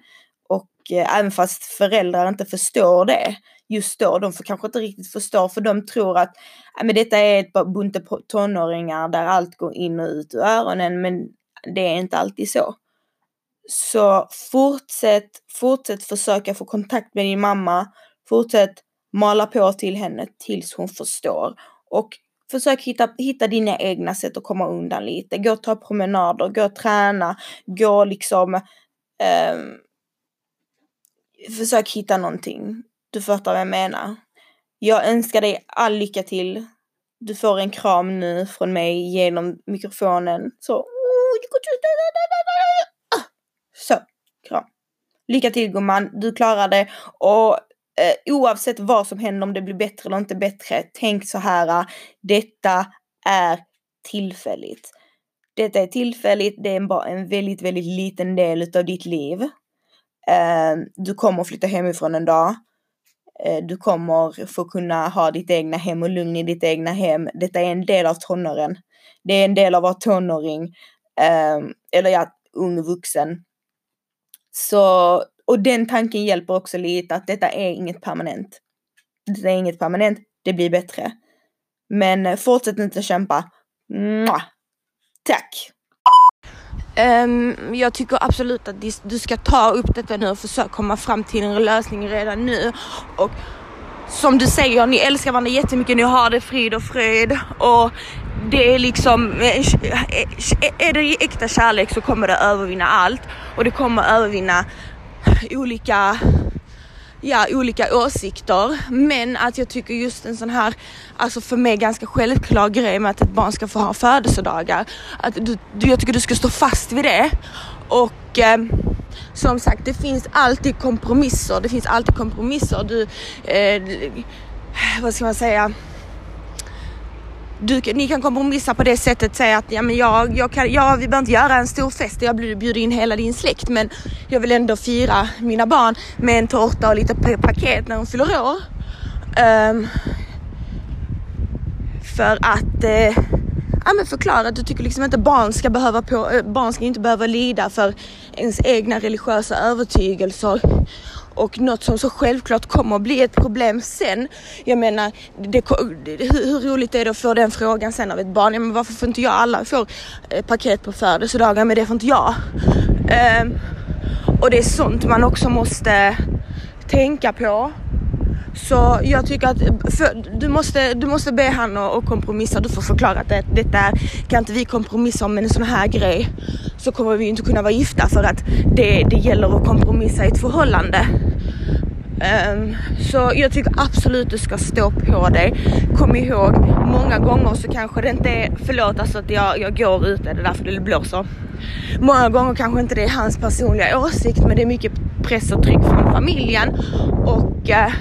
Och eh, även fast föräldrar inte förstår det just då, de får kanske inte riktigt förstå för de tror att äh, men detta är ett bunt tonåringar där allt går in och ut ur öronen men det är inte alltid så. Så fortsätt, fortsätt försöka få kontakt med din mamma. Fortsätt Mala på till henne tills hon förstår. Och försök hitta, hitta dina egna sätt att komma undan lite. Gå och ta promenader, gå och träna, gå liksom eh, Försök hitta någonting. Du fattar vad jag menar. Jag önskar dig all lycka till. Du får en kram nu från mig genom mikrofonen. Så. Så, kram. Lycka till gumman, du klarar det. Och eh, oavsett vad som händer, om det blir bättre eller inte bättre, tänk så här. Eh, detta är tillfälligt. Detta är tillfälligt, det är bara en väldigt, väldigt liten del utav ditt liv. Eh, du kommer flytta hemifrån en dag. Eh, du kommer få kunna ha ditt egna hem och lugn i ditt egna hem. Detta är en del av tonåren. Det är en del av att vara tonåring. Eh, eller ja, ung vuxen. Så, och den tanken hjälper också lite att detta är inget permanent. Detta är inget permanent, det blir bättre. Men eh, fortsätt inte kämpa. Mwah! Tack! Um, jag tycker absolut att du ska ta upp detta nu och försöka komma fram till en lösning redan nu. Och som du säger, ni älskar varandra jättemycket, ni har det frid och fröjd och det är liksom, eh, eh, är det äkta kärlek så kommer det övervinna allt och det kommer övervinna olika ja, olika åsikter. Men att jag tycker just en sån här, alltså för mig ganska självklar grej med att ett barn ska få ha födelsedagar. Att du, jag tycker du ska stå fast vid det. Och eh, som sagt, det finns alltid kompromisser. Det finns alltid kompromisser. Du, eh, vad ska man säga? Du, ni kan kompromissa på det sättet, säga att ja, men jag, jag kan, ja, vi behöver inte göra en stor fest, jag bjuder in hela din släkt men jag vill ändå fira mina barn med en tårta och lite paket när de fyller år. Um, för att eh, ja, men förklara att du tycker liksom inte barn ska behöva på, eh, barn ska inte behöva lida för ens egna religiösa övertygelser och något som så självklart kommer att bli ett problem sen. Jag menar, det, hur, hur roligt är det att få den frågan sen av ett barn? Ja, men varför får inte jag? Alla får eh, paket på födelsedagar, men det får inte jag. Um, och det är sånt man också måste tänka på. Så jag tycker att för, du, måste, du måste be han att kompromissa. Du får förklara att det, detta kan inte vi kompromissa om en sån här grej så kommer vi inte kunna vara gifta för att det, det gäller att kompromissa i ett förhållande. Um, så jag tycker absolut du ska stå på dig. Kom ihåg, många gånger så kanske det inte är, förlåt alltså att jag, jag går ute, det är därför det blåser. Många gånger kanske inte det är hans personliga åsikt men det är mycket press och tryck från familjen och uh,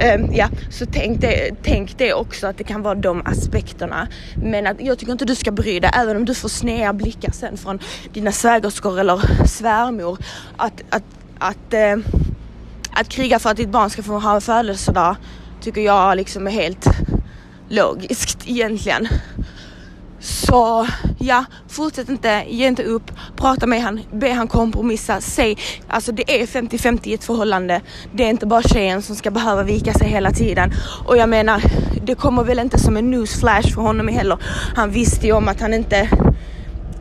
Ehm, ja, så tänk det, tänk det också att det kan vara de aspekterna. Men att, jag tycker inte du ska bry dig, även om du får sneda blickar sen från dina svägerskor eller svärmor. Att, att, att, eh, att kriga för att ditt barn ska få ha en födelsedag tycker jag liksom är helt logiskt egentligen. Så ja, fortsätt inte, ge inte upp, prata med han, be han kompromissa, säg, alltså det är 50-50 i ett förhållande. Det är inte bara tjejen som ska behöva vika sig hela tiden. Och jag menar, det kommer väl inte som en newsflash för honom heller. Han visste ju om att han inte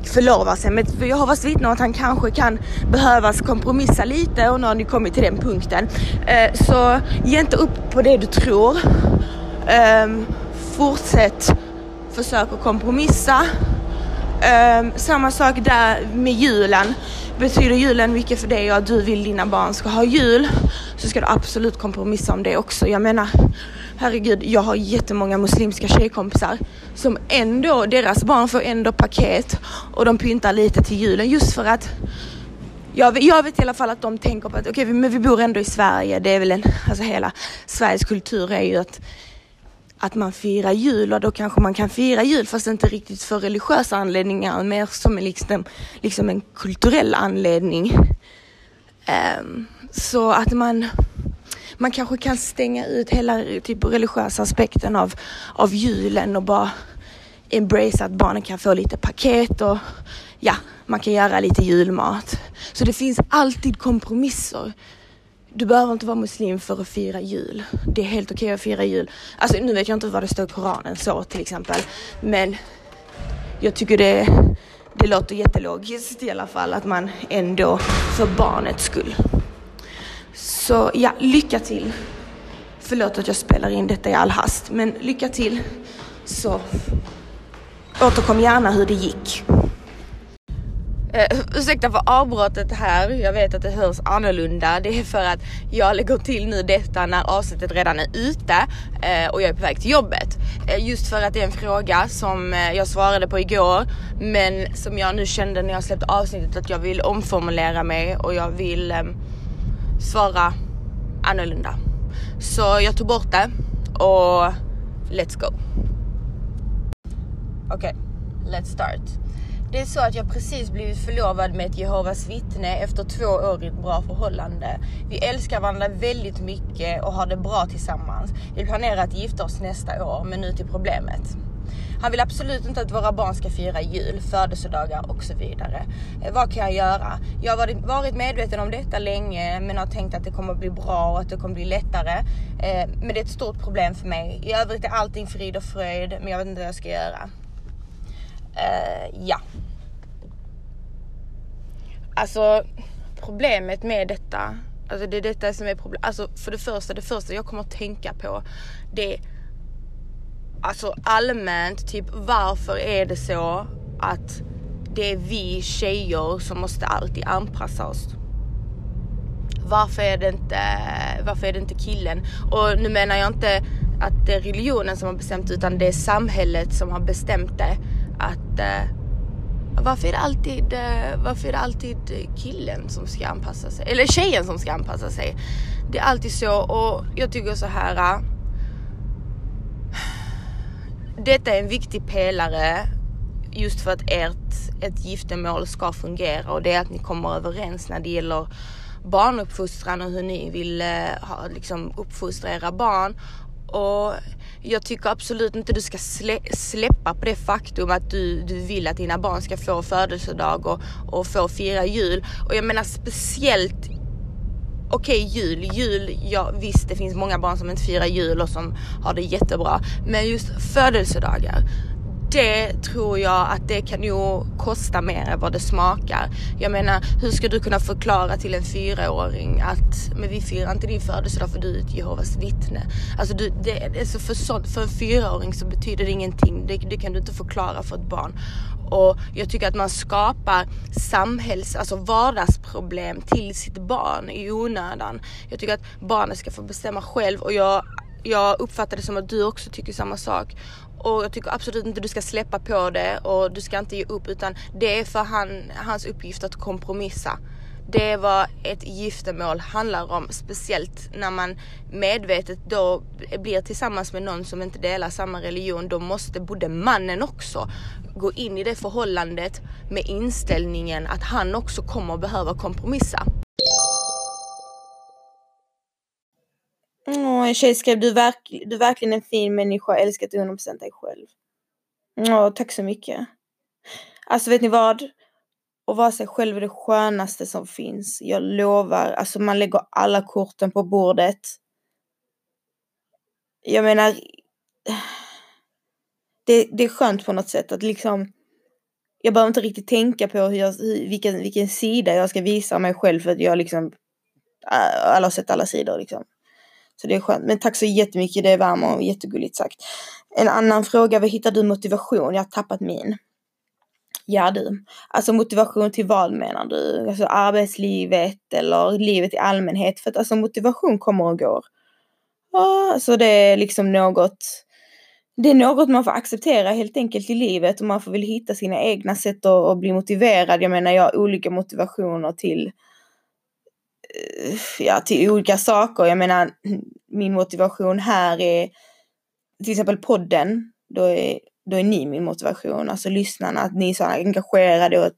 förlovar sig. Men jag har varit vittne att han kanske kan behövas kompromissa lite och nu har ni kommit till den punkten. Eh, så ge inte upp på det du tror. Ehm, fortsätt försök att kompromissa. Um, samma sak där med julen. Betyder julen mycket för dig och att du vill dina barn ska ha jul så ska du absolut kompromissa om det också. Jag menar, herregud, jag har jättemånga muslimska tjejkompisar som ändå, deras barn får ändå paket och de pyntar lite till julen just för att jag, jag vet i alla fall att de tänker på att okej, okay, men vi bor ändå i Sverige. Det är väl en, alltså hela Sveriges kultur är ju att att man firar jul och då kanske man kan fira jul fast inte riktigt för religiösa anledningar, mer som en, liksom, liksom en kulturell anledning. Um, så att man, man kanske kan stänga ut hela typ religiösa aspekten av, av julen och bara embrace att barnen kan få lite paket och ja, man kan göra lite julmat. Så det finns alltid kompromisser du behöver inte vara muslim för att fira jul. Det är helt okej okay att fira jul. Alltså nu vet jag inte vad det står i Koranen så till exempel. Men jag tycker det, det låter jättelogiskt i alla fall att man ändå för barnets skull. Så ja, lycka till. Förlåt att jag spelar in detta i all hast, men lycka till. Så återkom gärna hur det gick. Uh, ursäkta för avbrottet här, jag vet att det hörs annorlunda. Det är för att jag lägger till nu detta när avsnittet redan är ute uh, och jag är på väg till jobbet. Uh, just för att det är en fråga som jag svarade på igår men som jag nu kände när jag släppte avsnittet att jag vill omformulera mig och jag vill um, svara annorlunda. Så jag tog bort det och let's go. Okej, okay, let's start. Det är så att jag precis blivit förlovad med ett Jehovas vittne efter två år i ett bra förhållande. Vi älskar varandra väldigt mycket och har det bra tillsammans. Vi planerar att gifta oss nästa år, men nu till problemet. Han vill absolut inte att våra barn ska fira jul, födelsedagar och så vidare. Eh, vad kan jag göra? Jag har varit medveten om detta länge men har tänkt att det kommer bli bra och att det kommer bli lättare. Eh, men det är ett stort problem för mig. I övrigt är allting frid och fröjd men jag vet inte vad jag ska göra. Uh, ja. Alltså problemet med detta, alltså det är detta som är problemet. Alltså för det första, det första jag kommer att tänka på det är alltså allmänt, typ varför är det så att det är vi tjejer som måste alltid anpassa oss? Varför är det inte, varför är det inte killen? Och nu menar jag inte att det är religionen som har bestämt utan det är samhället som har bestämt det att eh, varför är det alltid, eh, varför är det alltid killen som ska anpassa sig? Eller tjejen som ska anpassa sig. Det är alltid så och jag tycker så här. Eh, detta är en viktig pelare just för att ert ett giftermål ska fungera och det är att ni kommer överens när det gäller barnuppfostran och hur ni vill eh, ha, liksom, uppfostra era barn. Och jag tycker absolut inte du ska slä, släppa på det faktum att du, du vill att dina barn ska få födelsedag och, och få fira jul. Och jag menar speciellt okej okay, jul, jul, ja visst det finns många barn som inte firar jul och som har det jättebra. Men just födelsedagar, det tror jag att det kan ju kosta mer än vad det smakar. Jag menar, hur ska du kunna förklara till en fyraåring att men vi firar inte din födelsedag för du är ett Jehovas vittne. Alltså du, det, alltså för, så, för en fyraåring så betyder det ingenting. Det, det kan du inte förklara för ett barn. Och jag tycker att man skapar samhälls, alltså vardagsproblem till sitt barn i onödan. Jag tycker att barnet ska få bestämma själv och jag jag uppfattar det som att du också tycker samma sak. Och jag tycker absolut inte du ska släppa på det och du ska inte ge upp utan det är för han, hans uppgift att kompromissa. Det är vad ett giftermål handlar om, speciellt när man medvetet då blir tillsammans med någon som inte delar samma religion. Då måste både mannen också gå in i det förhållandet med inställningen att han också kommer behöva kompromissa. Åh, en tjej skrev du, verk, du är verkligen en fin människa, älskar till 100% dig själv. Åh, tack så mycket. Alltså vet ni vad? Att vara sig själv är det skönaste som finns. Jag lovar. Alltså man lägger alla korten på bordet. Jag menar. Det, det är skönt på något sätt att liksom. Jag behöver inte riktigt tänka på hur jag, vilken, vilken sida jag ska visa mig själv för att jag liksom. Äh, alla har sett alla sidor liksom. Så det är skönt. Men tack så jättemycket, det värmer och jättegulligt sagt. En annan fråga, var hittar du motivation? Jag har tappat min. Ja du. Alltså motivation till vad menar du? Alltså arbetslivet eller livet i allmänhet? För att alltså motivation kommer och går. Ja, så det är liksom något det är något man får acceptera helt enkelt i livet och man får väl hitta sina egna sätt att, att bli motiverad. Jag menar jag har olika motivationer till Eh, ja, till olika saker. Jag menar, min motivation här är till exempel podden. Då är, då är ni min motivation, alltså lyssnarna, att ni är så engagerade och att,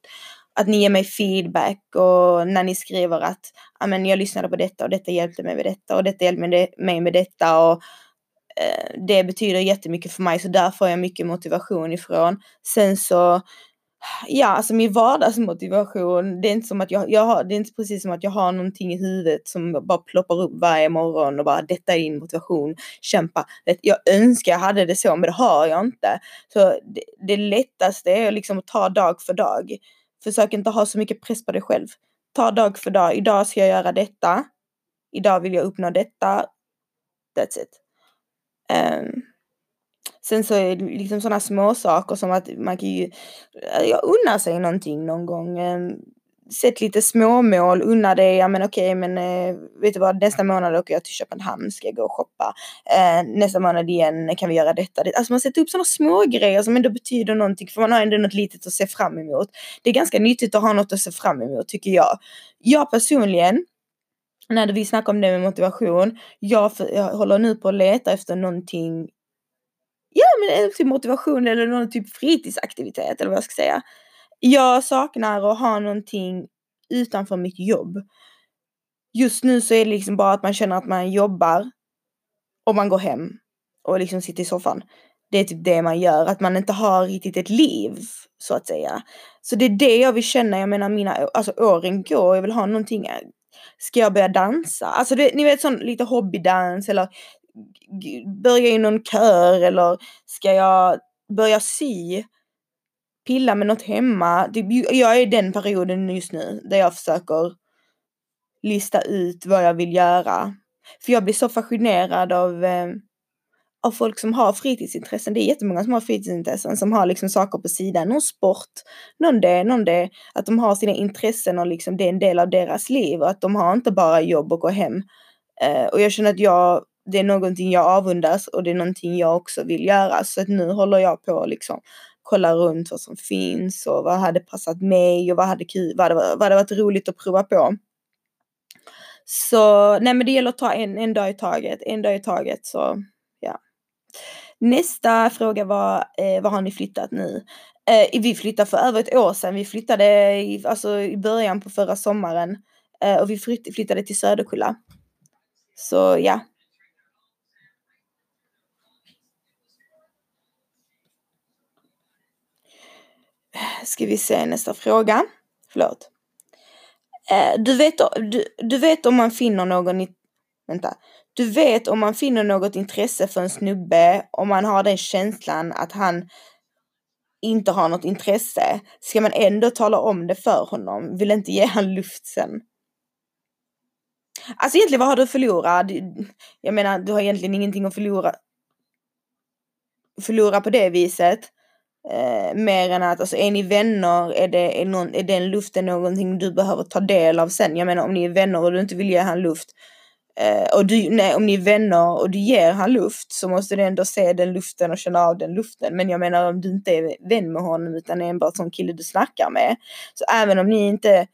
att ni ger mig feedback och när ni skriver att Amen, jag lyssnade på detta och detta hjälpte mig med detta och detta hjälpte mig med detta och eh, det betyder jättemycket för mig så där får jag mycket motivation ifrån. Sen så ja, alltså min vardagsmotivation, det är inte som att jag, jag har, det är inte precis som att jag har någonting i huvudet som bara ploppar upp varje morgon och bara detta är din motivation, kämpa. Jag önskar jag hade det så, men det har jag inte. Så det, det lättaste är liksom att ta dag för dag. Försök inte ha så mycket press på dig själv. Ta dag för dag. Idag ska jag göra detta. Idag vill jag uppnå detta. That's it. Um, sen så är det liksom sådana små saker som att man kan ju, eh, jag unnar sig någonting någon gång. Ehm, sätt lite småmål, unna dig, ja men okej men eh, vet du vad nästa månad åker jag till Köpenhamn, ska jag gå och shoppa. Eh, nästa månad igen kan vi göra detta. Alltså man sätter upp sådana små grejer som ändå betyder någonting för man har ändå något litet att se fram emot. Det är ganska nyttigt att ha något att se fram emot tycker jag. Jag personligen när vi snackar om det med motivation, jag, jag håller nu på att leta efter någonting Ja men typ motivation eller någon typ fritidsaktivitet eller vad jag ska säga. Jag saknar att ha någonting utanför mitt jobb. Just nu så är det liksom bara att man känner att man jobbar och man går hem och liksom sitter i soffan. Det är typ det man gör, att man inte har riktigt ett liv så att säga. Så det är det jag vill känna, jag menar mina alltså, åren går, jag vill ha någonting. Ska jag börja dansa? Alltså det, ni vet sån lite hobbydans eller börja i någon kör eller ska jag börja sy? pilla med något hemma. Jag är i den perioden just nu där jag försöker lista ut vad jag vill göra. För jag blir så fascinerad av, eh, av folk som har fritidsintressen. Det är jättemånga som har fritidsintressen som har liksom saker på sidan. Någon sport, någon det, någon det. Att de har sina intressen och liksom det är en del av deras liv. Och att de har inte bara jobb och gå hem. Eh, och jag känner att jag, det är någonting jag avundas och det är någonting jag också vill göra. Så att nu håller jag på liksom kolla runt vad som finns och vad hade passat mig och vad hade, vad hade, vad hade varit roligt att prova på. Så nej men det gäller att ta en, en dag i taget, en dag i taget så ja. Nästa fråga var, eh, var har ni flyttat nu? Eh, vi flyttade för över ett år sedan, vi flyttade i, alltså, i början på förra sommaren eh, och vi flyttade till Söderkulla. Så ja, ska vi se nästa fråga. Förlåt. Eh, du vet, du, du vet om man finner någon i, vänta. Du vet om man finner något intresse för en snubbe om man har den känslan att han inte har något intresse. Ska man ändå tala om det för honom? Vill inte ge han luft sen? Alltså egentligen vad har du att förlora? Jag menar du har egentligen ingenting att förlora. Förlora på det viset. Eh, mer än att, alltså är ni vänner, är, det, är, någon, är den luften någonting du behöver ta del av sen? Jag menar om ni är vänner och du inte vill ge han luft, eh, och du, nej, om ni är vänner och du ger han luft så måste du ändå se den luften och känna av den luften. Men jag menar om du inte är vän med honom utan är enbart som kille du snackar med. Så även om ni inte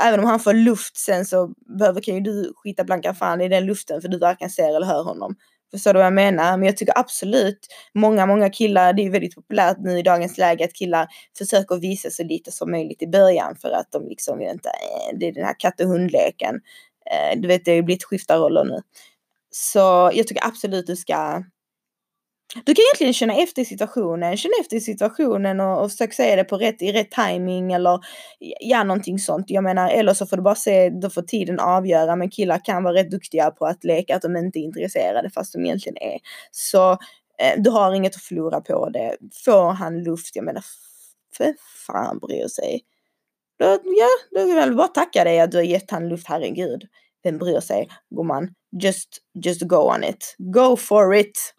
Även om han får luft sen så behöver kan ju du skita blanka fan i den luften för du varken ser eller hör honom. Förstår du vad jag menar? Men jag tycker absolut många, många killar, det är väldigt populärt nu i dagens läge att killar försöker visa så lite som möjligt i början för att de liksom inte, äh, det är den här katt och hundleken. Eh, du vet, det har ju blivit skiftarroller nu. Så jag tycker absolut du ska du kan egentligen känna efter situationen, känna efter situationen och, och försöka säga det på rätt, i rätt timing eller ja, någonting sånt. Jag menar, eller så får du bara se, då får tiden avgöra, men killar kan vara rätt duktiga på att leka att de inte är intresserade fast de egentligen är. Så eh, du har inget att förlora på det. Får han luft, jag menar, för fan bryr sig. Då, ja, då vill jag bara tacka dig att du har gett han luft, herregud. Vem bryr sig, gumman? Just, just go on it. Go for it!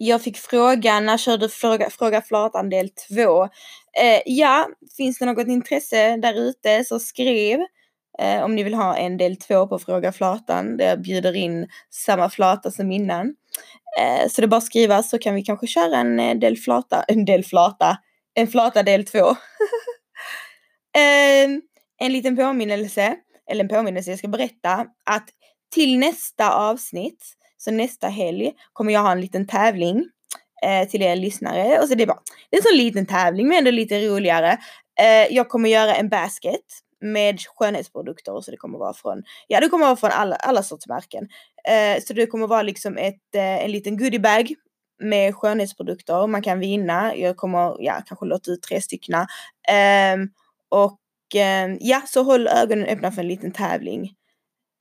Jag fick frågan, när körde Fråga, fråga Flatan del 2? Eh, ja, finns det något intresse där ute så skriv eh, om ni vill ha en del 2 på Fråga Flatan där jag bjuder in samma flata som innan. Eh, så det är bara att skriva så kan vi kanske köra en eh, del flata, <laughs> en del flata, en flata del 2. <laughs> Ehm, en liten påminnelse, eller en påminnelse, jag ska berätta att till nästa avsnitt så nästa helg kommer jag ha en liten tävling eh, till er lyssnare. Och så det är bara, det är en sån liten tävling men ändå lite roligare. Eh, jag kommer göra en basket med skönhetsprodukter så det kommer vara från, ja det kommer vara från alla, alla sorts märken. Eh, så det kommer vara liksom ett, eh, en liten goodiebag med skönhetsprodukter man kan vinna. Jag kommer, ja kanske låta ut tre stycken. Ehm, och ehm, ja, så håll ögonen öppna för en liten tävling.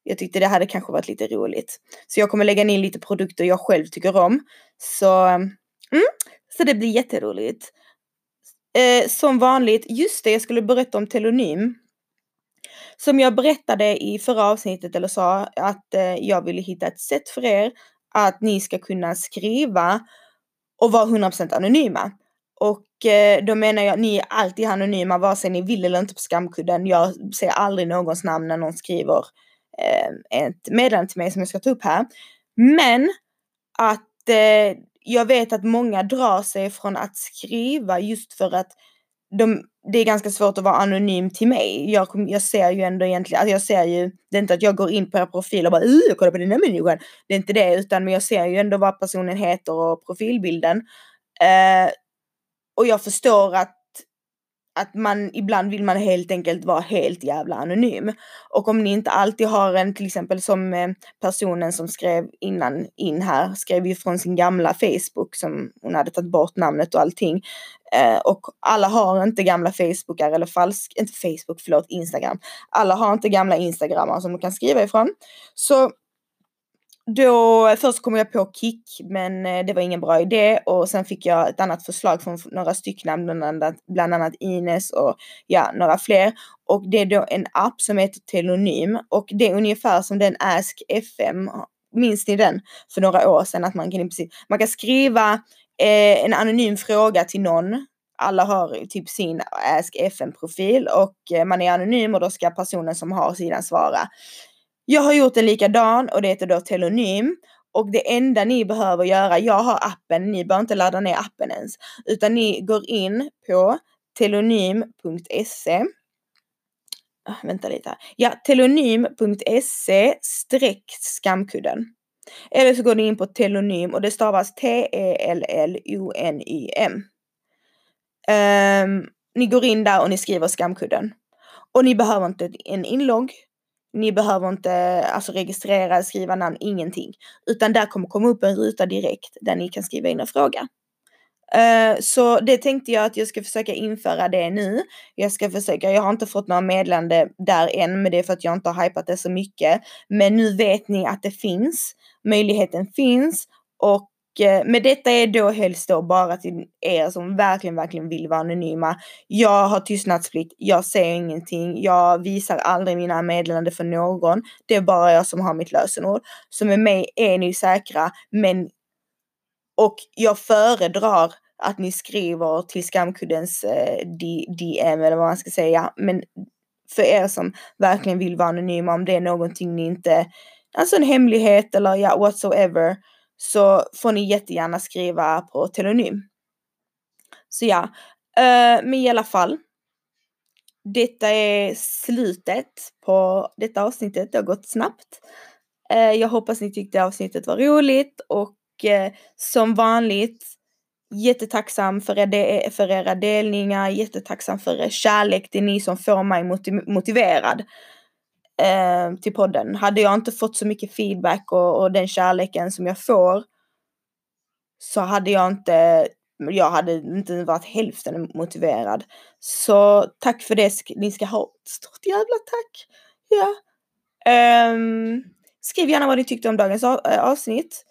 Jag tyckte det hade kanske varit lite roligt. Så jag kommer lägga in lite produkter jag själv tycker om. Så, mm, så det blir jätteroligt. Eh, som vanligt, just det, jag skulle berätta om telonym. Som jag berättade i förra avsnittet eller sa att eh, jag ville hitta ett sätt för er att ni ska kunna skriva och vara 100% anonyma. Och eh, då menar jag, ni är alltid anonyma vare sig ni vill eller inte på skamkudden. Jag ser aldrig någons namn när någon skriver eh, Eh, ett meddelande till mig som jag ska ta upp här. Men att eh, jag vet att många drar sig från att skriva just för att de, det är ganska svårt att vara anonym till mig. Jag, jag ser ju ändå egentligen, alltså jag ser ju, det är inte att jag går in på er profil och bara uh, kolla på den här människan. Det är inte det, utan men jag ser ju ändå vad personen heter och profilbilden. Eh, och jag förstår att att man ibland vill man helt enkelt vara helt jävla anonym. Och om ni inte alltid har en, till exempel som eh, personen som skrev innan in här, skrev ju från sin gamla Facebook som hon hade tagit bort namnet och allting. Eh, och alla har inte gamla Facebookar eller falsk, inte Facebook, förlåt, Instagram. Alla har inte gamla Instagrammar som de kan skriva ifrån. Så då, först kom jag på Kik, men eh, det var ingen bra idé och sen fick jag ett annat förslag från några stycken, bland annat, bland annat Ines och ja, några fler. Och det är då en app som heter Telonym och det är ungefär som den Ask FM. Minns ni den för några år sedan? Att man kan, man kan skriva eh, en anonym fråga till någon alla har typ sin Ask FM-profil och eh, man är anonym och då ska personen som har sidan svara. Jag har gjort en likadan och det heter då Telonym. Och det enda ni behöver göra, jag har appen, ni behöver inte ladda ner appen ens. Utan ni går in på telonym.se ah, Vänta lite här. Ja, telonym.se streck skamkudden. Eller så går ni in på telonym och det stavas T-E-L-L-O-N-Y-M. Um, ehm, ni går in där och ni skriver skamkudden. Och ni behöver inte en inlogg. Ni behöver inte alltså, registrera, skriva namn, ingenting. Utan där kommer komma upp en ruta direkt där ni kan skriva in en fråga. Uh, så det tänkte jag att jag ska försöka införa det nu. Jag ska försöka, jag har inte fått några meddelande där än, men det är för att jag inte har hypat det så mycket. Men nu vet ni att det finns, möjligheten finns och Eh, med detta är då helst då bara till er som verkligen, verkligen vill vara anonyma. Jag har tystnadsplikt, jag säger ingenting, jag visar aldrig mina meddelanden för någon. Det är bara jag som har mitt lösenord. Så med mig är ni säkra, men och jag föredrar att ni skriver till skamkuddens eh, DM eller vad man ska säga. Men för er som verkligen vill vara anonyma, om det är någonting ni inte, alltså en hemlighet eller ja, whatsoever så får ni jättegärna skriva på telonym. Så ja, eh, men i alla fall. Detta är slutet på detta avsnittet. Det har gått snabbt. Eh, jag hoppas ni tyckte avsnittet var roligt och eh, som vanligt jättetacksam för, er, för era delningar, jättetacksam för er kärlek. Det är ni som får mig motiverad eh, till podden. Hade jag inte fått så mycket feedback och, och, den kärleken som jag får så hade jag inte, jag hade inte varit hälften motiverad. Så tack för det, ni ska ha ett stort jävla tack. Ja. Um, skriv gärna vad ni tyckte om dagens eh, avsnitt.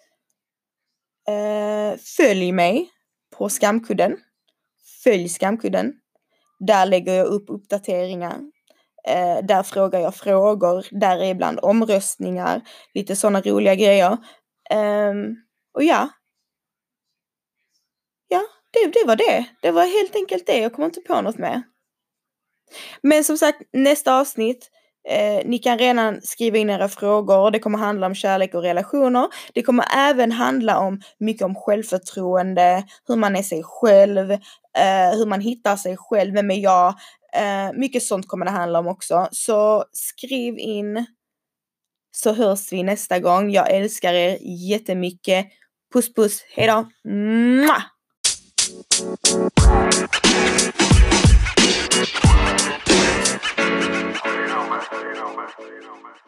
Uh, följ mig på Skamkudden. Följ Skamkudden. Där lägger jag upp uppdateringar Eh, där frågar jag frågor, där är ibland omröstningar, lite sådana roliga grejer. Eh, och ja. Ja, det, det var det. Det var helt enkelt det. Jag kommer inte på något mer. Men som sagt, nästa avsnitt Eh, ni kan redan skriva in era frågor. Det kommer handla om kärlek och relationer. Det kommer även handla om mycket om självförtroende, hur man är sig själv, eh, hur man hittar sig själv, vem är jag? Eh, mycket sånt kommer det handla om också. Så skriv in så hörs vi nästa gång. Jag älskar er jättemycket. Puss puss, hejdå! Mwah! you know, man. You know, man. You know, man.